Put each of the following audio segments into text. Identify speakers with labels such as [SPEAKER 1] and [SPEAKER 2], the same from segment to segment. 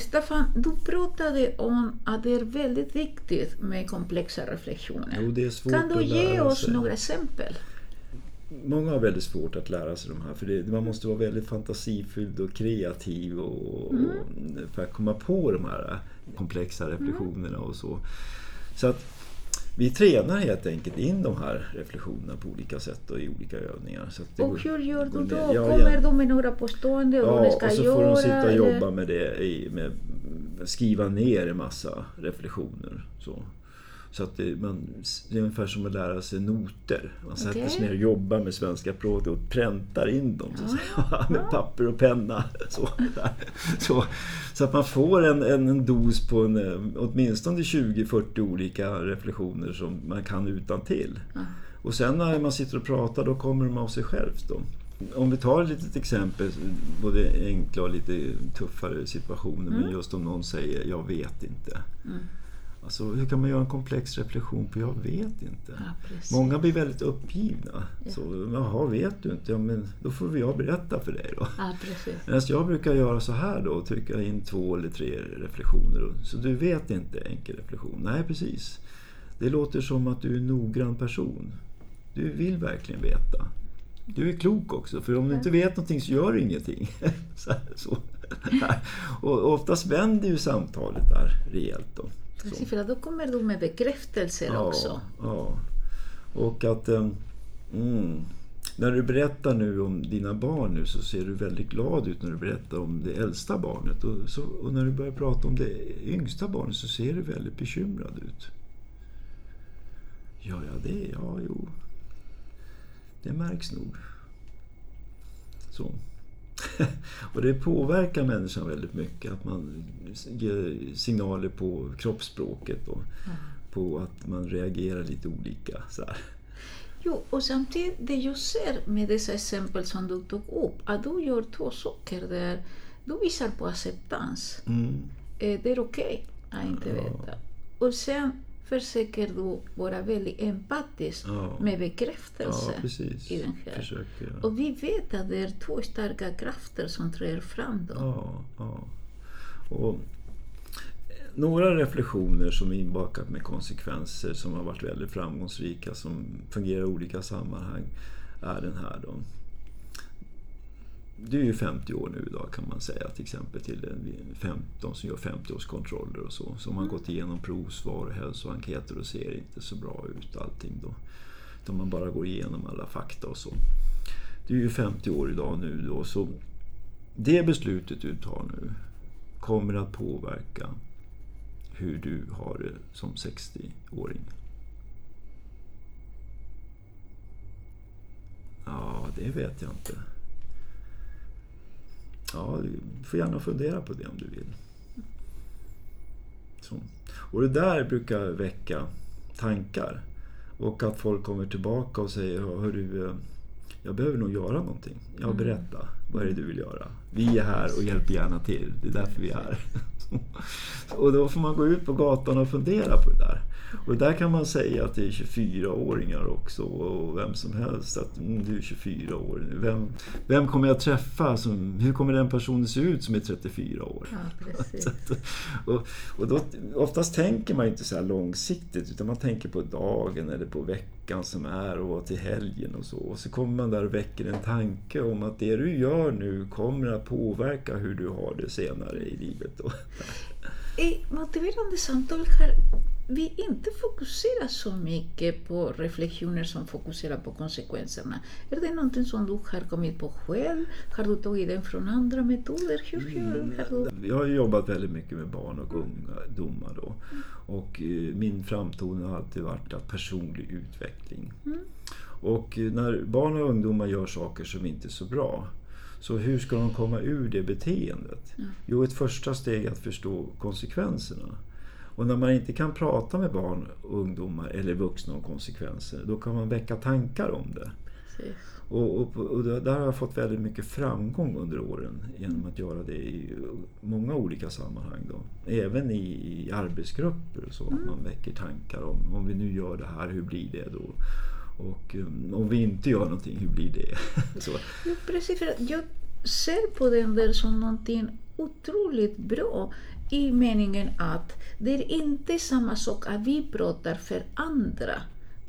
[SPEAKER 1] Staffan, du pratade om att det är väldigt viktigt med komplexa reflektioner.
[SPEAKER 2] Jo, det är svårt
[SPEAKER 1] kan du ge oss
[SPEAKER 2] sig.
[SPEAKER 1] några exempel?
[SPEAKER 2] Många har väldigt svårt att lära sig de här för det, man måste vara väldigt fantasifylld och kreativ och, och, för att komma på de här komplexa reflektionerna och så. Så att vi tränar helt enkelt in de här reflektionerna på olika sätt och i olika övningar.
[SPEAKER 1] Och
[SPEAKER 2] går-
[SPEAKER 1] hur gör du då?
[SPEAKER 2] Ja,
[SPEAKER 1] Kommer du med några påståenden och
[SPEAKER 2] Ja,
[SPEAKER 1] ska
[SPEAKER 2] och så
[SPEAKER 1] göra?
[SPEAKER 2] får de sitta och
[SPEAKER 1] eller?
[SPEAKER 2] jobba med det, i, med skriva ner en massa reflektioner. Så. Så att det, man, det är ungefär som att lära sig noter. Man sätter sig ner och jobbar med svenska språket och präntar in dem så säga, med papper och penna. Så, så, så att man får en, en, en dos på en, åtminstone 20-40 olika reflektioner som man kan utan till. Och sen när man sitter och pratar då kommer de av sig självt. Då. Om vi tar ett litet exempel, både enkla och lite tuffare situationer, men just om någon säger ”jag vet inte”. Alltså, hur kan man göra en komplex reflektion på ”jag vet inte”?
[SPEAKER 1] Ja.
[SPEAKER 2] Många blir väldigt uppgivna. Så, ”Jaha, vet du inte? Ja, men då får vi jag berätta för dig då”.
[SPEAKER 1] Ja, precis.
[SPEAKER 2] Jag brukar göra så här då, trycka in två eller tre reflektioner. Så du vet inte enkel reflektion? Nej, precis. Det låter som att du är en noggrann person. Du vill verkligen veta. Du är klok också, för om du inte vet någonting så gör du ingenting. så, så. Och oftast vänder ju samtalet där rejält då. Så.
[SPEAKER 1] För då kommer du med bekräftelser också.
[SPEAKER 2] Ja. Och att... eh, Mm, när du berättar nu om dina barn nu så ser du väldigt glad ut när du berättar om det äldsta barnet. Och, så, och när du börjar prata om det yngsta barnet så ser du väldigt bekymrad ut. Ja, ja, det, ja, jo. Det märks nog. Så. och det påverkar människan väldigt mycket att man ger signaler på kroppsspråket då. På att man reagerar lite olika. Så här.
[SPEAKER 1] Jo, och samtidigt det jag ser med dessa exempel som du tog upp, att du gör två saker där. Du visar på acceptans.
[SPEAKER 2] Mm.
[SPEAKER 1] Eh, Det är okej att inte veta. Och sen försöker du vara väldigt empatisk
[SPEAKER 2] Ja.
[SPEAKER 1] med bekräftelse
[SPEAKER 2] Ja,
[SPEAKER 1] i den här.
[SPEAKER 2] Försöker, ja.
[SPEAKER 1] Och vi vet att det är två starka krafter som träder fram då.
[SPEAKER 2] Och några reflektioner som är inbakat med konsekvenser som har varit väldigt framgångsrika som fungerar i olika sammanhang är den här då. Du är ju 50 år nu idag kan man säga till exempel till en 15 som gör 50-årskontroller och så. Som har gått igenom provsvar och hälsoenkäter och ser inte så bra ut allting då. Utan man bara går igenom alla fakta och så. Du är ju 50 år idag nu då så det beslutet du tar nu kommer att påverka hur du har det som 60-åring. Ja, det vet jag inte. Ja, du får gärna fundera på det om du vill. Så. Och det där brukar väcka tankar. Och att folk kommer tillbaka och säger, hör du, eh, jag behöver nog göra någonting. Ja, berätta. Vad är det du vill göra? Vi är här och hjälper gärna till. Det är därför vi är här. Och då får man gå ut på gatan och fundera på det där. Och där kan man säga att det är 24-åringar också och vem som helst att mm, du är 24 år. Vem, vem kommer jag träffa? Som, hur kommer den personen se ut som är 34 år?
[SPEAKER 1] Ja,
[SPEAKER 2] och, och då, oftast tänker man inte så här långsiktigt utan man tänker på dagen eller på veckan som är och till helgen och så. Och så kommer man där och väcker en tanke om att det du gör nu kommer att påverka hur du har det senare i livet. Då.
[SPEAKER 1] I motiverande samtal har vi inte fokuserat så mycket på reflektioner som fokuserar på konsekvenserna. Är det någonting som du har kommit på själv? Har du tagit den från andra metoder? Hur gör har du?
[SPEAKER 2] Jag har jobbat väldigt mycket med barn och ungdomar då. Och eh, min framtoning har alltid varit att personlig utveckling. Och eh, när barn och ungdomar gör saker som inte är så bra så hur ska de komma ur det beteendet? Jo, ett första steg är att förstå konsekvenserna. Och när man inte kan prata med barn och ungdomar eller vuxna om konsekvenser, då kan man väcka tankar om det.
[SPEAKER 1] Precis.
[SPEAKER 2] Och, och, och där har jag fått väldigt mycket framgång under åren genom att göra det i många olika sammanhang. Då. Även i, i arbetsgrupper och så. Man väcker tankar om om vi nu gör det här, hur blir det då? Och um, om vi inte gör någonting, hur blir det? så.
[SPEAKER 1] Jo, precis. Jag ser på den där som någonting otroligt bra i meningen att det är inte samma sak att vi pratar för andra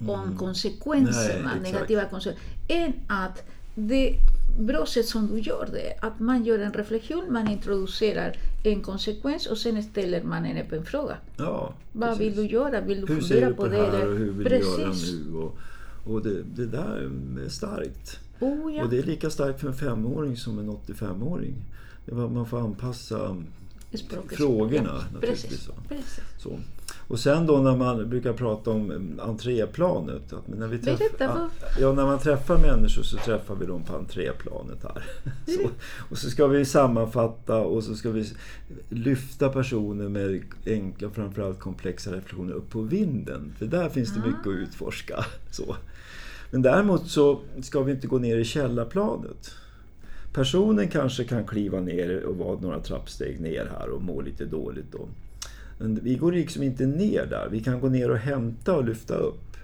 [SPEAKER 1] om konsekvenserna,
[SPEAKER 2] Nej,
[SPEAKER 1] negativa konsekvenser, än att det bra sätt som du gör det, att man gör en reflektion, man introducerar en konsekvens och sen ställer man en öppen fråga.
[SPEAKER 2] Ja,
[SPEAKER 1] Vad
[SPEAKER 2] precis.
[SPEAKER 1] vill du göra? Vill du
[SPEAKER 2] Hur ser
[SPEAKER 1] fundera
[SPEAKER 2] du
[SPEAKER 1] på,
[SPEAKER 2] på det här och hur vill du göra
[SPEAKER 1] Precis.
[SPEAKER 2] nu? Och, och det, det där är starkt.
[SPEAKER 1] Oh, ja.
[SPEAKER 2] Och det är lika starkt för en femåring som en 85-åring. Det var- Man får anpassa
[SPEAKER 1] Språket.
[SPEAKER 2] frågorna
[SPEAKER 1] Ja,
[SPEAKER 2] naturligtvis.
[SPEAKER 1] Precis.
[SPEAKER 2] Så. Och sen då när man brukar prata om mm, entréplanet. Att när, vi träff,
[SPEAKER 1] Berätta,
[SPEAKER 2] ja, när man träffar människor så träffar vi dem på entréplanet här. Så, och så ska vi sammanfatta och så ska vi lyfta personer med enkla och framförallt komplexa reflektioner upp på vinden. För där finns det mycket att utforska. Så. Men däremot så ska vi inte gå ner i källarplanet. Personen kanske kan kliva ner och vara några trappsteg ner här och må lite dåligt då. Men vi går liksom inte ner där. Vi kan gå ner och hämta och lyfta upp.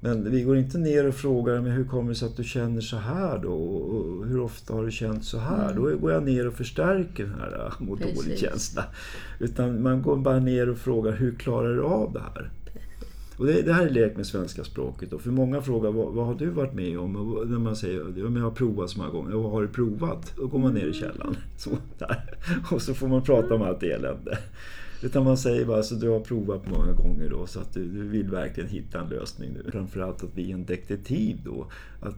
[SPEAKER 2] Men vi går inte ner och frågar men hur kommer det sig att du känner så här då? Och hur ofta har du känt så här? Då går jag ner och förstärker den här må dåligt-känslan. Utan man går bara ner och frågar hur klarar du av det här? Och det, det här är lek med svenska språket. Och för många frågar vad, vad har du varit med om? Och när man säger men jag har provat så många gånger. Ja, vad har du provat? Då går man ner i källaren. Så, där. Och så får man prata om allt elände. Utan man säger bara så du har provat många gånger då så att du, du vill verkligen hitta en lösning nu. Framförallt att vi är en detektiv då. Att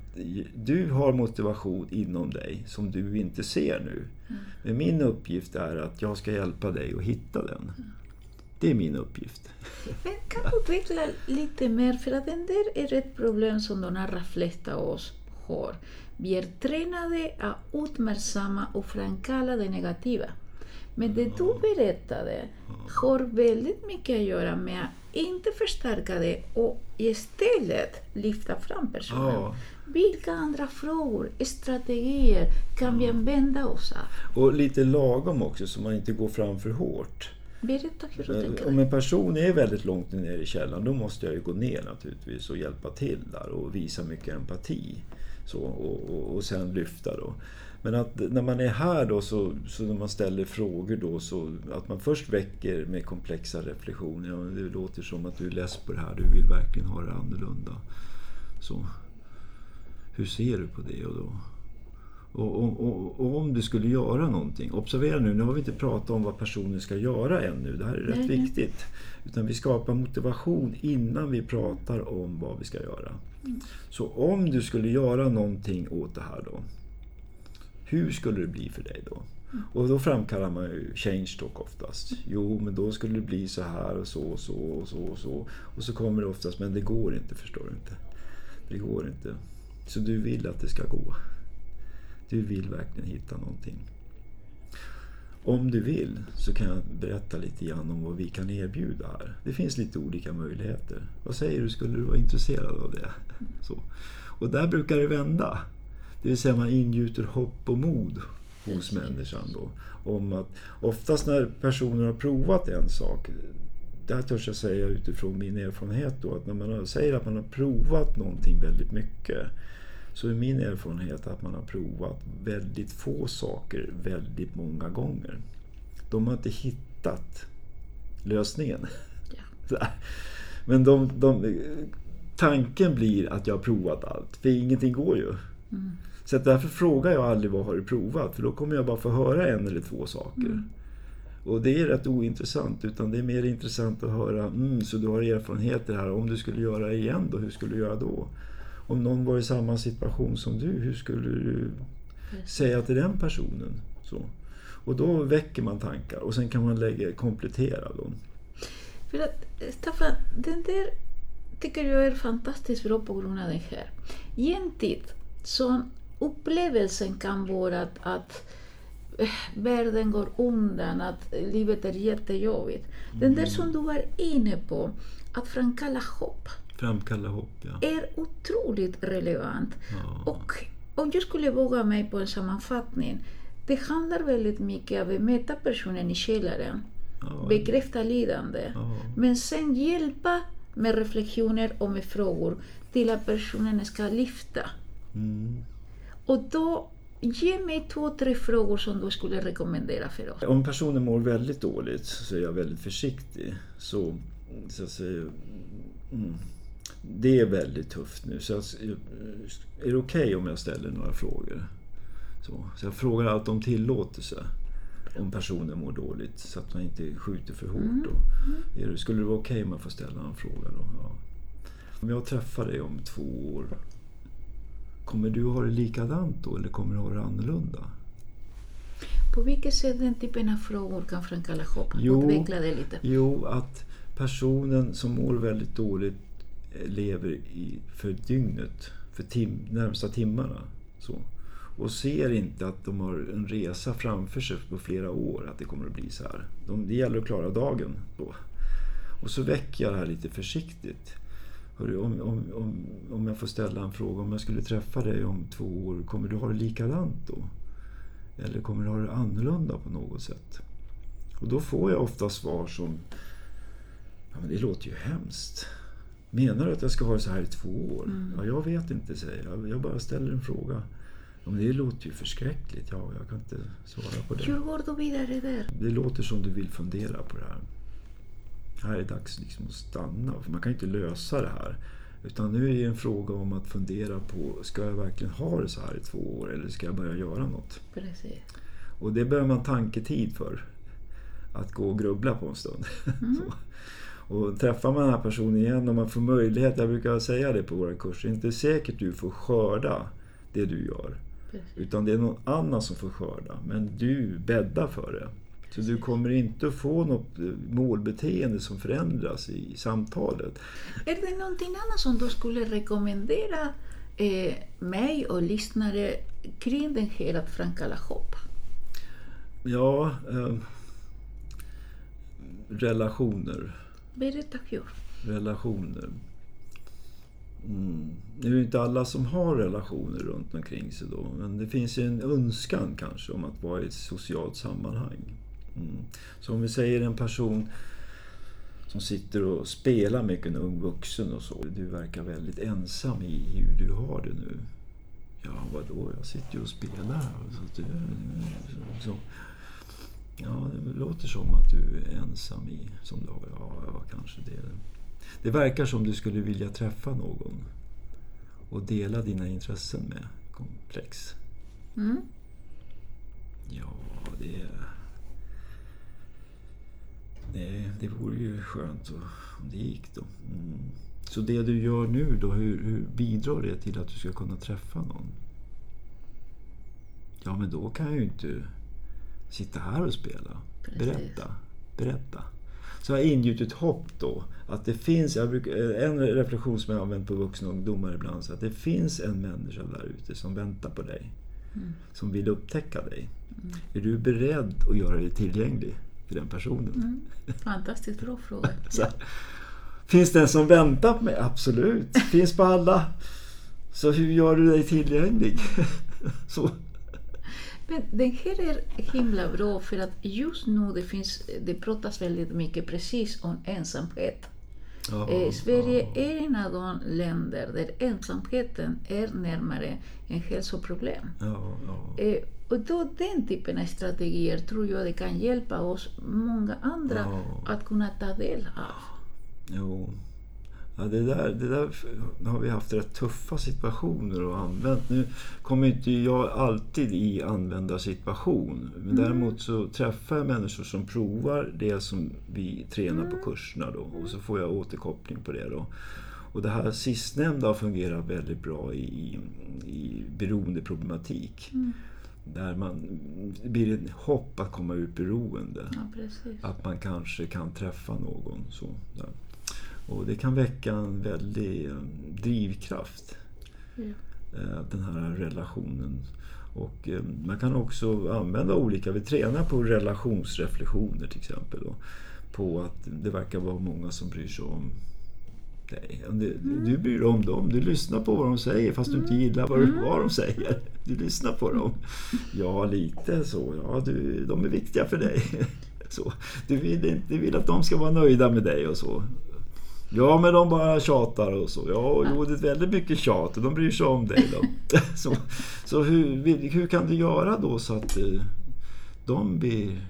[SPEAKER 2] du har motivation inom dig som du inte ser nu. Men min uppgift är att jag ska hjälpa dig att hitta den. Det är min uppgift.
[SPEAKER 1] Men kan du utveckla lite mer? För att den där är ett problem som de allra flesta av oss har. Vi är tränade att uppmärksamma och framkalla det negativa. Men det du berättade har väldigt mycket att göra med att inte förstärka det och istället lyfta fram personen.
[SPEAKER 2] Ja.
[SPEAKER 1] Vilka andra frågor, strategier kan vi använda oss av?
[SPEAKER 2] Och lite lagom också så man inte går fram för hårt.
[SPEAKER 1] Berätta hur du tänker.
[SPEAKER 2] Om en person är väldigt långt ner i källaren då måste jag ju gå ner naturligtvis och hjälpa till där och visa mycket empati. Så, och, och, och sen lyfta då. Men att när man är här då så, så när man ställer frågor då så att man först väcker med komplexa reflektioner. Ja, det låter som att du är less på det här, du vill verkligen ha det annorlunda. Så, hur ser du på det? Och då? Och, och, och, och om du skulle göra någonting, observera nu, nu har vi inte pratat om vad personen ska göra ännu, det här är rätt
[SPEAKER 1] Nej,
[SPEAKER 2] viktigt. Utan vi skapar motivation innan vi pratar om vad vi ska göra. Så om du skulle göra någonting åt det här då, hur skulle det bli för dig då? Och då framkallar man ju change talk oftast. Jo, men då skulle det bli så här och så och så och så och så. Och så kommer det oftast, men det går inte, förstår du inte. Det går inte. Så du vill att det ska gå. Du vill verkligen hitta någonting. Om du vill så kan jag berätta lite grann om vad vi kan erbjuda här. Det finns lite olika möjligheter. Vad säger du, skulle du vara intresserad av det? Så. Och där brukar det vända. Det vill säga man ingjuter hopp och mod hos människan då. Om att oftast när personer har provat en sak, där törs jag säga utifrån min erfarenhet då, att när man säger att man har provat någonting väldigt mycket så är min erfarenhet att man har provat väldigt få saker väldigt många gånger. De har inte hittat lösningen. Så här. Men de, de, tanken blir att jag har provat allt, för ingenting går ju. Så att därför frågar jag aldrig vad har du provat, för då kommer jag bara få höra en eller två saker. Och det är rätt ointressant, utan det är mer intressant att höra, mm, så du har erfarenheter här, om du skulle göra det igen då, hur skulle du göra då? Om någon var i samma situation som du, hur skulle du säga till den personen? Så. Och då väcker man tankar och sen kan man lägga, komplettera dem.
[SPEAKER 1] För att, Staffan, den där tycker jag är fantastiskt bra på grund av det här. I en tid som upplevelsen kan vara att, att eh, världen går undan, att livet är jättejobbigt. Den där som du var inne på, att framkalla hopp,
[SPEAKER 2] Framkalla hopp, ja.
[SPEAKER 1] är otroligt relevant.
[SPEAKER 2] Ja.
[SPEAKER 1] Och om jag skulle våga mig på en sammanfattning, det handlar väldigt mycket om att möta personen i källaren,
[SPEAKER 2] Ja.
[SPEAKER 1] bekräfta lidande,
[SPEAKER 2] Ja.
[SPEAKER 1] men sen hjälpa med reflektioner och med frågor till att personen ska lyfta.
[SPEAKER 2] Mm.
[SPEAKER 1] Och då Ge mig två, tre frågor som du skulle rekommendera för oss.
[SPEAKER 2] Om personen mår väldigt dåligt så är jag väldigt försiktig. Så, så att säga, mm, det är väldigt tufft nu. Så jag, är det okej okay om jag ställer några frågor? Så, så jag frågar alltid om tillåtelse om personen mår dåligt så att man inte skjuter för hårt.
[SPEAKER 1] Mm.
[SPEAKER 2] Då. Är det, skulle det vara okej okay om jag får ställa en fråga då? Ja. Om jag träffar dig om två år, kommer du ha det likadant då eller kommer du ha det annorlunda?
[SPEAKER 1] På vilket sätt den typen av frågor kan framkalla hopp? Utveckla det lite.
[SPEAKER 2] Jo, att personen som mår väldigt dåligt eh, Eh, lever i, för dygnet, för tim, närmsta timmarna. Så och ser inte att de har en resa framför sig på flera år, att det kommer att bli så här. De, det gäller att klara dagen då. Och så väcker jag det här lite försiktigt. Hörru, om, om, om, om jag får ställa en fråga, om jag skulle träffa dig om två år, kommer du ha det likadant då? Eller kommer du ha det annorlunda på något sätt? Och då får jag ofta svar som ja, men det låter ju hemskt. Menar du att jag ska ha det så här i två år? Mm. Ja, jag vet inte, säger jag. Jag bara ställer en fråga. Ja, men det låter ju förskräckligt. Ja, jag kan inte svara på det.
[SPEAKER 1] Hur går du vidare där?
[SPEAKER 2] Det låter som du vill fundera på det här. Här är det dags liksom att stanna, för man kan ju inte lösa det här. Utan nu är det en fråga om att fundera på, ska jag verkligen ha det så här i två år eller ska jag börja göra något?
[SPEAKER 1] Precis.
[SPEAKER 2] Och det behöver man tanketid för. Att gå och grubbla på en stund. Mm. och träffar man den här personen igen och man får möjlighet, jag brukar säga det på våra kurser, det är inte säkert du får skörda det du gör. Utan det är någon annan som får skörda. Men du bäddar för det. Så du kommer inte att få något målbeteende som förändras i samtalet.
[SPEAKER 1] Är det någonting annat som du skulle rekommendera eh, mig och lyssnare kring den här att framkalla hopp?
[SPEAKER 2] Ja, eh, relationer.
[SPEAKER 1] Berätta hur.
[SPEAKER 2] Relationer. Mm. Det är ju inte alla som har relationer runt omkring sig då, men det finns ju en önskan kanske om att vara i ett socialt sammanhang. Mm. Så om vi säger en person som sitter och spelar mycket, en ung vuxen och så. Du verkar väldigt ensam i hur du har det nu. Ja, vadå? Jag sitter ju och spelar. Så, så, ja, det låter som att du är ensam i som du har. Ja, ja kanske det. Det verkar som du skulle vilja träffa någon och dela dina intressen med komplex.
[SPEAKER 1] Mm.
[SPEAKER 2] Ja, det... Det, det vore ju skönt om det gick då. Mm. Så det du gör nu då, hur, hur bidrar det till att du ska kunna träffa någon? Ja, men då kan jag ju inte sitta här och spela.
[SPEAKER 1] Precis.
[SPEAKER 2] Berätta. Berätta. Så har jag ingjutit hopp då. Att det finns, brukar, en reflektion som jag använt på vuxna ungdomar ibland, så att det finns en människa där ute som väntar på dig.
[SPEAKER 1] Mm.
[SPEAKER 2] Som vill upptäcka dig.
[SPEAKER 1] Mm.
[SPEAKER 2] Är du beredd att göra dig tillgänglig för den personen?
[SPEAKER 1] Mm. Fantastiskt bra fråga.
[SPEAKER 2] så, finns det en som väntar på mig? Absolut. Finns på alla. Så hur gör du dig tillgänglig? så.
[SPEAKER 1] Men den här är himla bra för att just nu det, finns, det pratas väldigt mycket precis om ensamhet.
[SPEAKER 2] Ja,
[SPEAKER 1] eh, Sverige
[SPEAKER 2] ja.
[SPEAKER 1] är en av de länder där ensamheten är närmare en hälsoproblem.
[SPEAKER 2] Ja.
[SPEAKER 1] Eh, och då den typen av strategier tror jag det kan hjälpa oss många andra att kunna ta del av.
[SPEAKER 2] Jo. Ja, det, där, det där har vi haft rätt tuffa situationer och använt. Nu kommer inte jag alltid i användarsituation. Men
[SPEAKER 1] Mm.
[SPEAKER 2] däremot så träffar jag människor som provar det som vi tränar
[SPEAKER 1] Mm.
[SPEAKER 2] på kurserna då. Och så får jag återkoppling på det då. Och det här sistnämnda har fungerat väldigt bra i, i beroendeproblematik.
[SPEAKER 1] Mm.
[SPEAKER 2] Där man, det blir ett hopp att komma ur beroende.
[SPEAKER 1] Ja.
[SPEAKER 2] Att man kanske kan träffa någon. Så, där. Och det kan väcka en väldig eh, drivkraft, eh, den här relationen. Och eh, man kan också använda olika, vi tränar på relationsreflektioner till exempel. Då, på att det verkar vara många som bryr sig om dig. Det- Du bryr dig om dem, du lyssnar på vad de säger fast du inte gillar vad, vad de säger. Du lyssnar på dem. Ja, lite så. Ja, du, de är viktiga för dig. Så. Du, vill, du vill att de ska vara nöjda med dig och så. Ja, men de bara tjatar och så. Ja, jo, det är väldigt mycket tjat och de bryr sig om dig. Då. så så hur, hur kan du göra då så att eh, de blir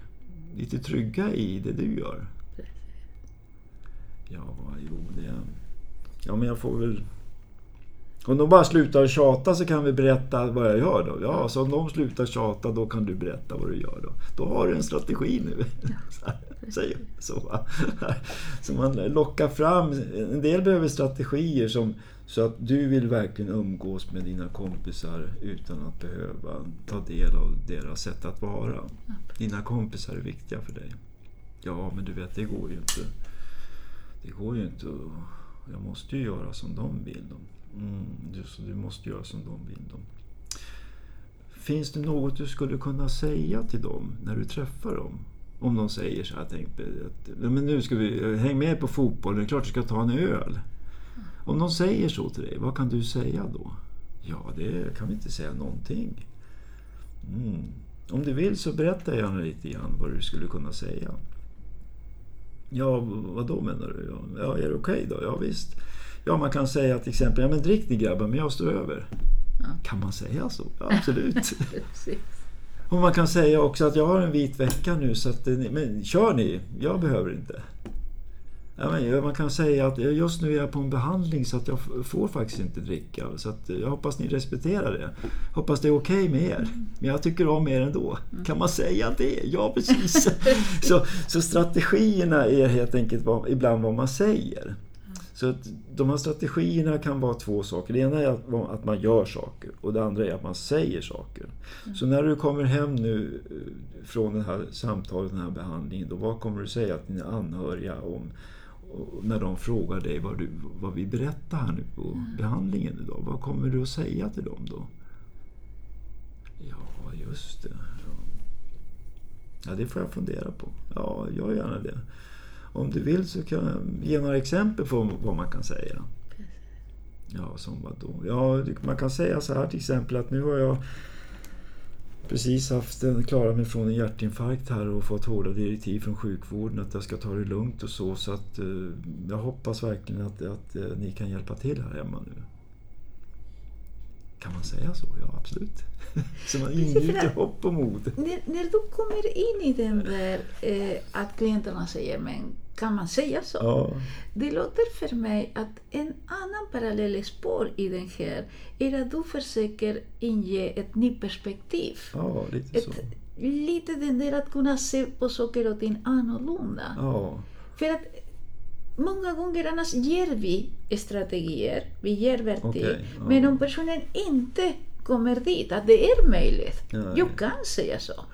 [SPEAKER 2] lite trygga i det du gör? Ja, jo, det... Ja, men jag får väl... Om de bara slutar tjata så kan vi berätta vad jag gör då. Ja, så om de slutar tjata då kan du berätta vad du gör då. Då har du en strategi nu. Säg så. Så man lockar fram, en del behöver strategier som så att du vill verkligen umgås med dina kompisar utan att behöva ta del av deras sätt att vara. Dina kompisar är viktiga för dig. Ja, men du vet, det går ju inte. Det går ju inte. Jag måste ju göra som de vill. Mm, du, så du måste göra som de vill. Då. Finns det något du skulle kunna säga till dem när du träffar dem? Om de säger så här, tänk att men nu ska vi, häng med på fotbollen, det är klart du ska ta en öl. Om de säger så till dig, vad kan du säga då? Ja, det kan vi inte säga någonting. Mm. Om du vill så berätta gärna lite grann vad du skulle kunna säga. Ja, vad då menar du? Ja, är det okej okay då? Ja, visst. Ja, man kan säga till exempel, ja men drick ni grabbar, men jag står över. Ja. Kan man säga så? Ja, absolut. Och man kan säga också att jag har en vit vecka nu, så att, men kör ni, jag behöver inte. Ja, men man kan säga att just nu är jag på en behandling så att jag får faktiskt inte dricka. Så att jag hoppas ni respekterar det. Hoppas det är okej okay med er. Men jag tycker om er ändå. Kan man säga det? Ja, precis. så, så strategierna är helt enkelt vad, ibland vad man säger. Så att de här strategierna kan vara två saker. Det ena är att, att man gör saker och det andra är att man säger saker. Mm. Så när du kommer hem nu eh, från det här samtalet, den här behandlingen, då vad kommer du säga till dina anhöriga om när de frågar dig vad, du, vad vi berättar här nu på mm. behandlingen idag. Vad kommer du att säga till dem då? Ja, just det. Ja. ja, det får jag fundera på. Ja, gör gärna det. Om du vill så kan jag ge några exempel på vad man kan säga. Ja, som vad då? Ja, man kan säga så här till exempel att nu har jag precis haft en, klarat mig från en hjärtinfarkt här och fått hårda direktiv från sjukvården att jag ska ta det lugnt och så. Så att eh, jag hoppas verkligen att, att eh, ni kan hjälpa till här hemma nu. Kan man säga så? Ja, absolut. så man ingjuter hopp och mod.
[SPEAKER 1] När, när du kommer in i den där eh, att klienterna säger men kan man säga så? Ja. Det låter för mig att en annan parallell spår i den här är att du försöker inge ett nytt perspektiv.
[SPEAKER 2] Ja, lite så.
[SPEAKER 1] lite den där att kunna se på saker och ting annorlunda.
[SPEAKER 2] Ja.
[SPEAKER 1] För att många gånger annars ger vi strategier, vi ger verktyg. Okay, ja. Men om personen inte kommer dit, att det är möjligt, ja, jag kan säga så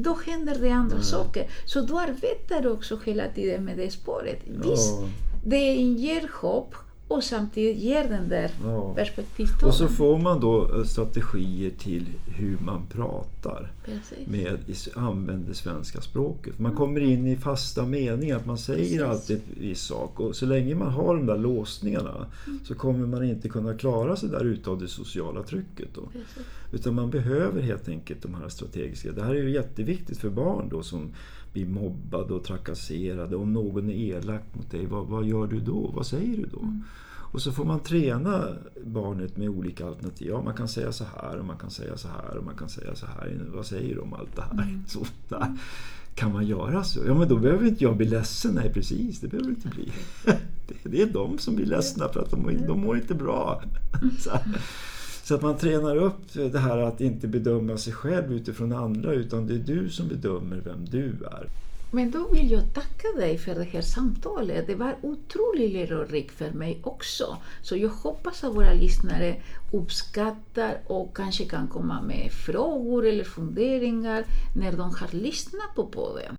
[SPEAKER 1] då händer det andra mm. saker. Så du arbetar också hela tiden med det spåret. Visst, det inger hopp och samtidigt ger den där ja. perspektivtagen.
[SPEAKER 2] Och så får man då eh, strategier till hur man pratar. Med, använder svenska språket. Man mm. kommer in i fasta meningar, att man säger Precis. alltid viss sak. Och så länge man har de där låsningarna mm. så kommer man inte kunna klara sig där utav det sociala trycket. Utan man behöver helt enkelt de här strategiska. Det här är ju jätteviktigt för barn då som blir mobbade och trakasserade. Om någon är elak mot dig, vad, vad gör du då? Vad säger du då? Mm. Och så får man träna barnet med olika alternativ. Ja, man kan säga så här och man kan säga så här och man kan säga så här. Vad säger du om allt det här? Mm. Så, där. Kan man göra så? Ja, men då behöver inte jag bli ledsen. Nej, precis, det behöver inte bli. Det är de som blir ledsna för att de, de mår inte bra. Så, så att man tränar upp det här att inte bedöma sig själv utifrån andra utan det är du som bedömer vem du är.
[SPEAKER 1] Men då vill jag tacka dig för det här samtalet. Det var otroligt lärorikt för mig också. Så jag hoppas att våra lyssnare uppskattar och kanske kan komma med frågor eller funderingar när de har lyssnat på podden.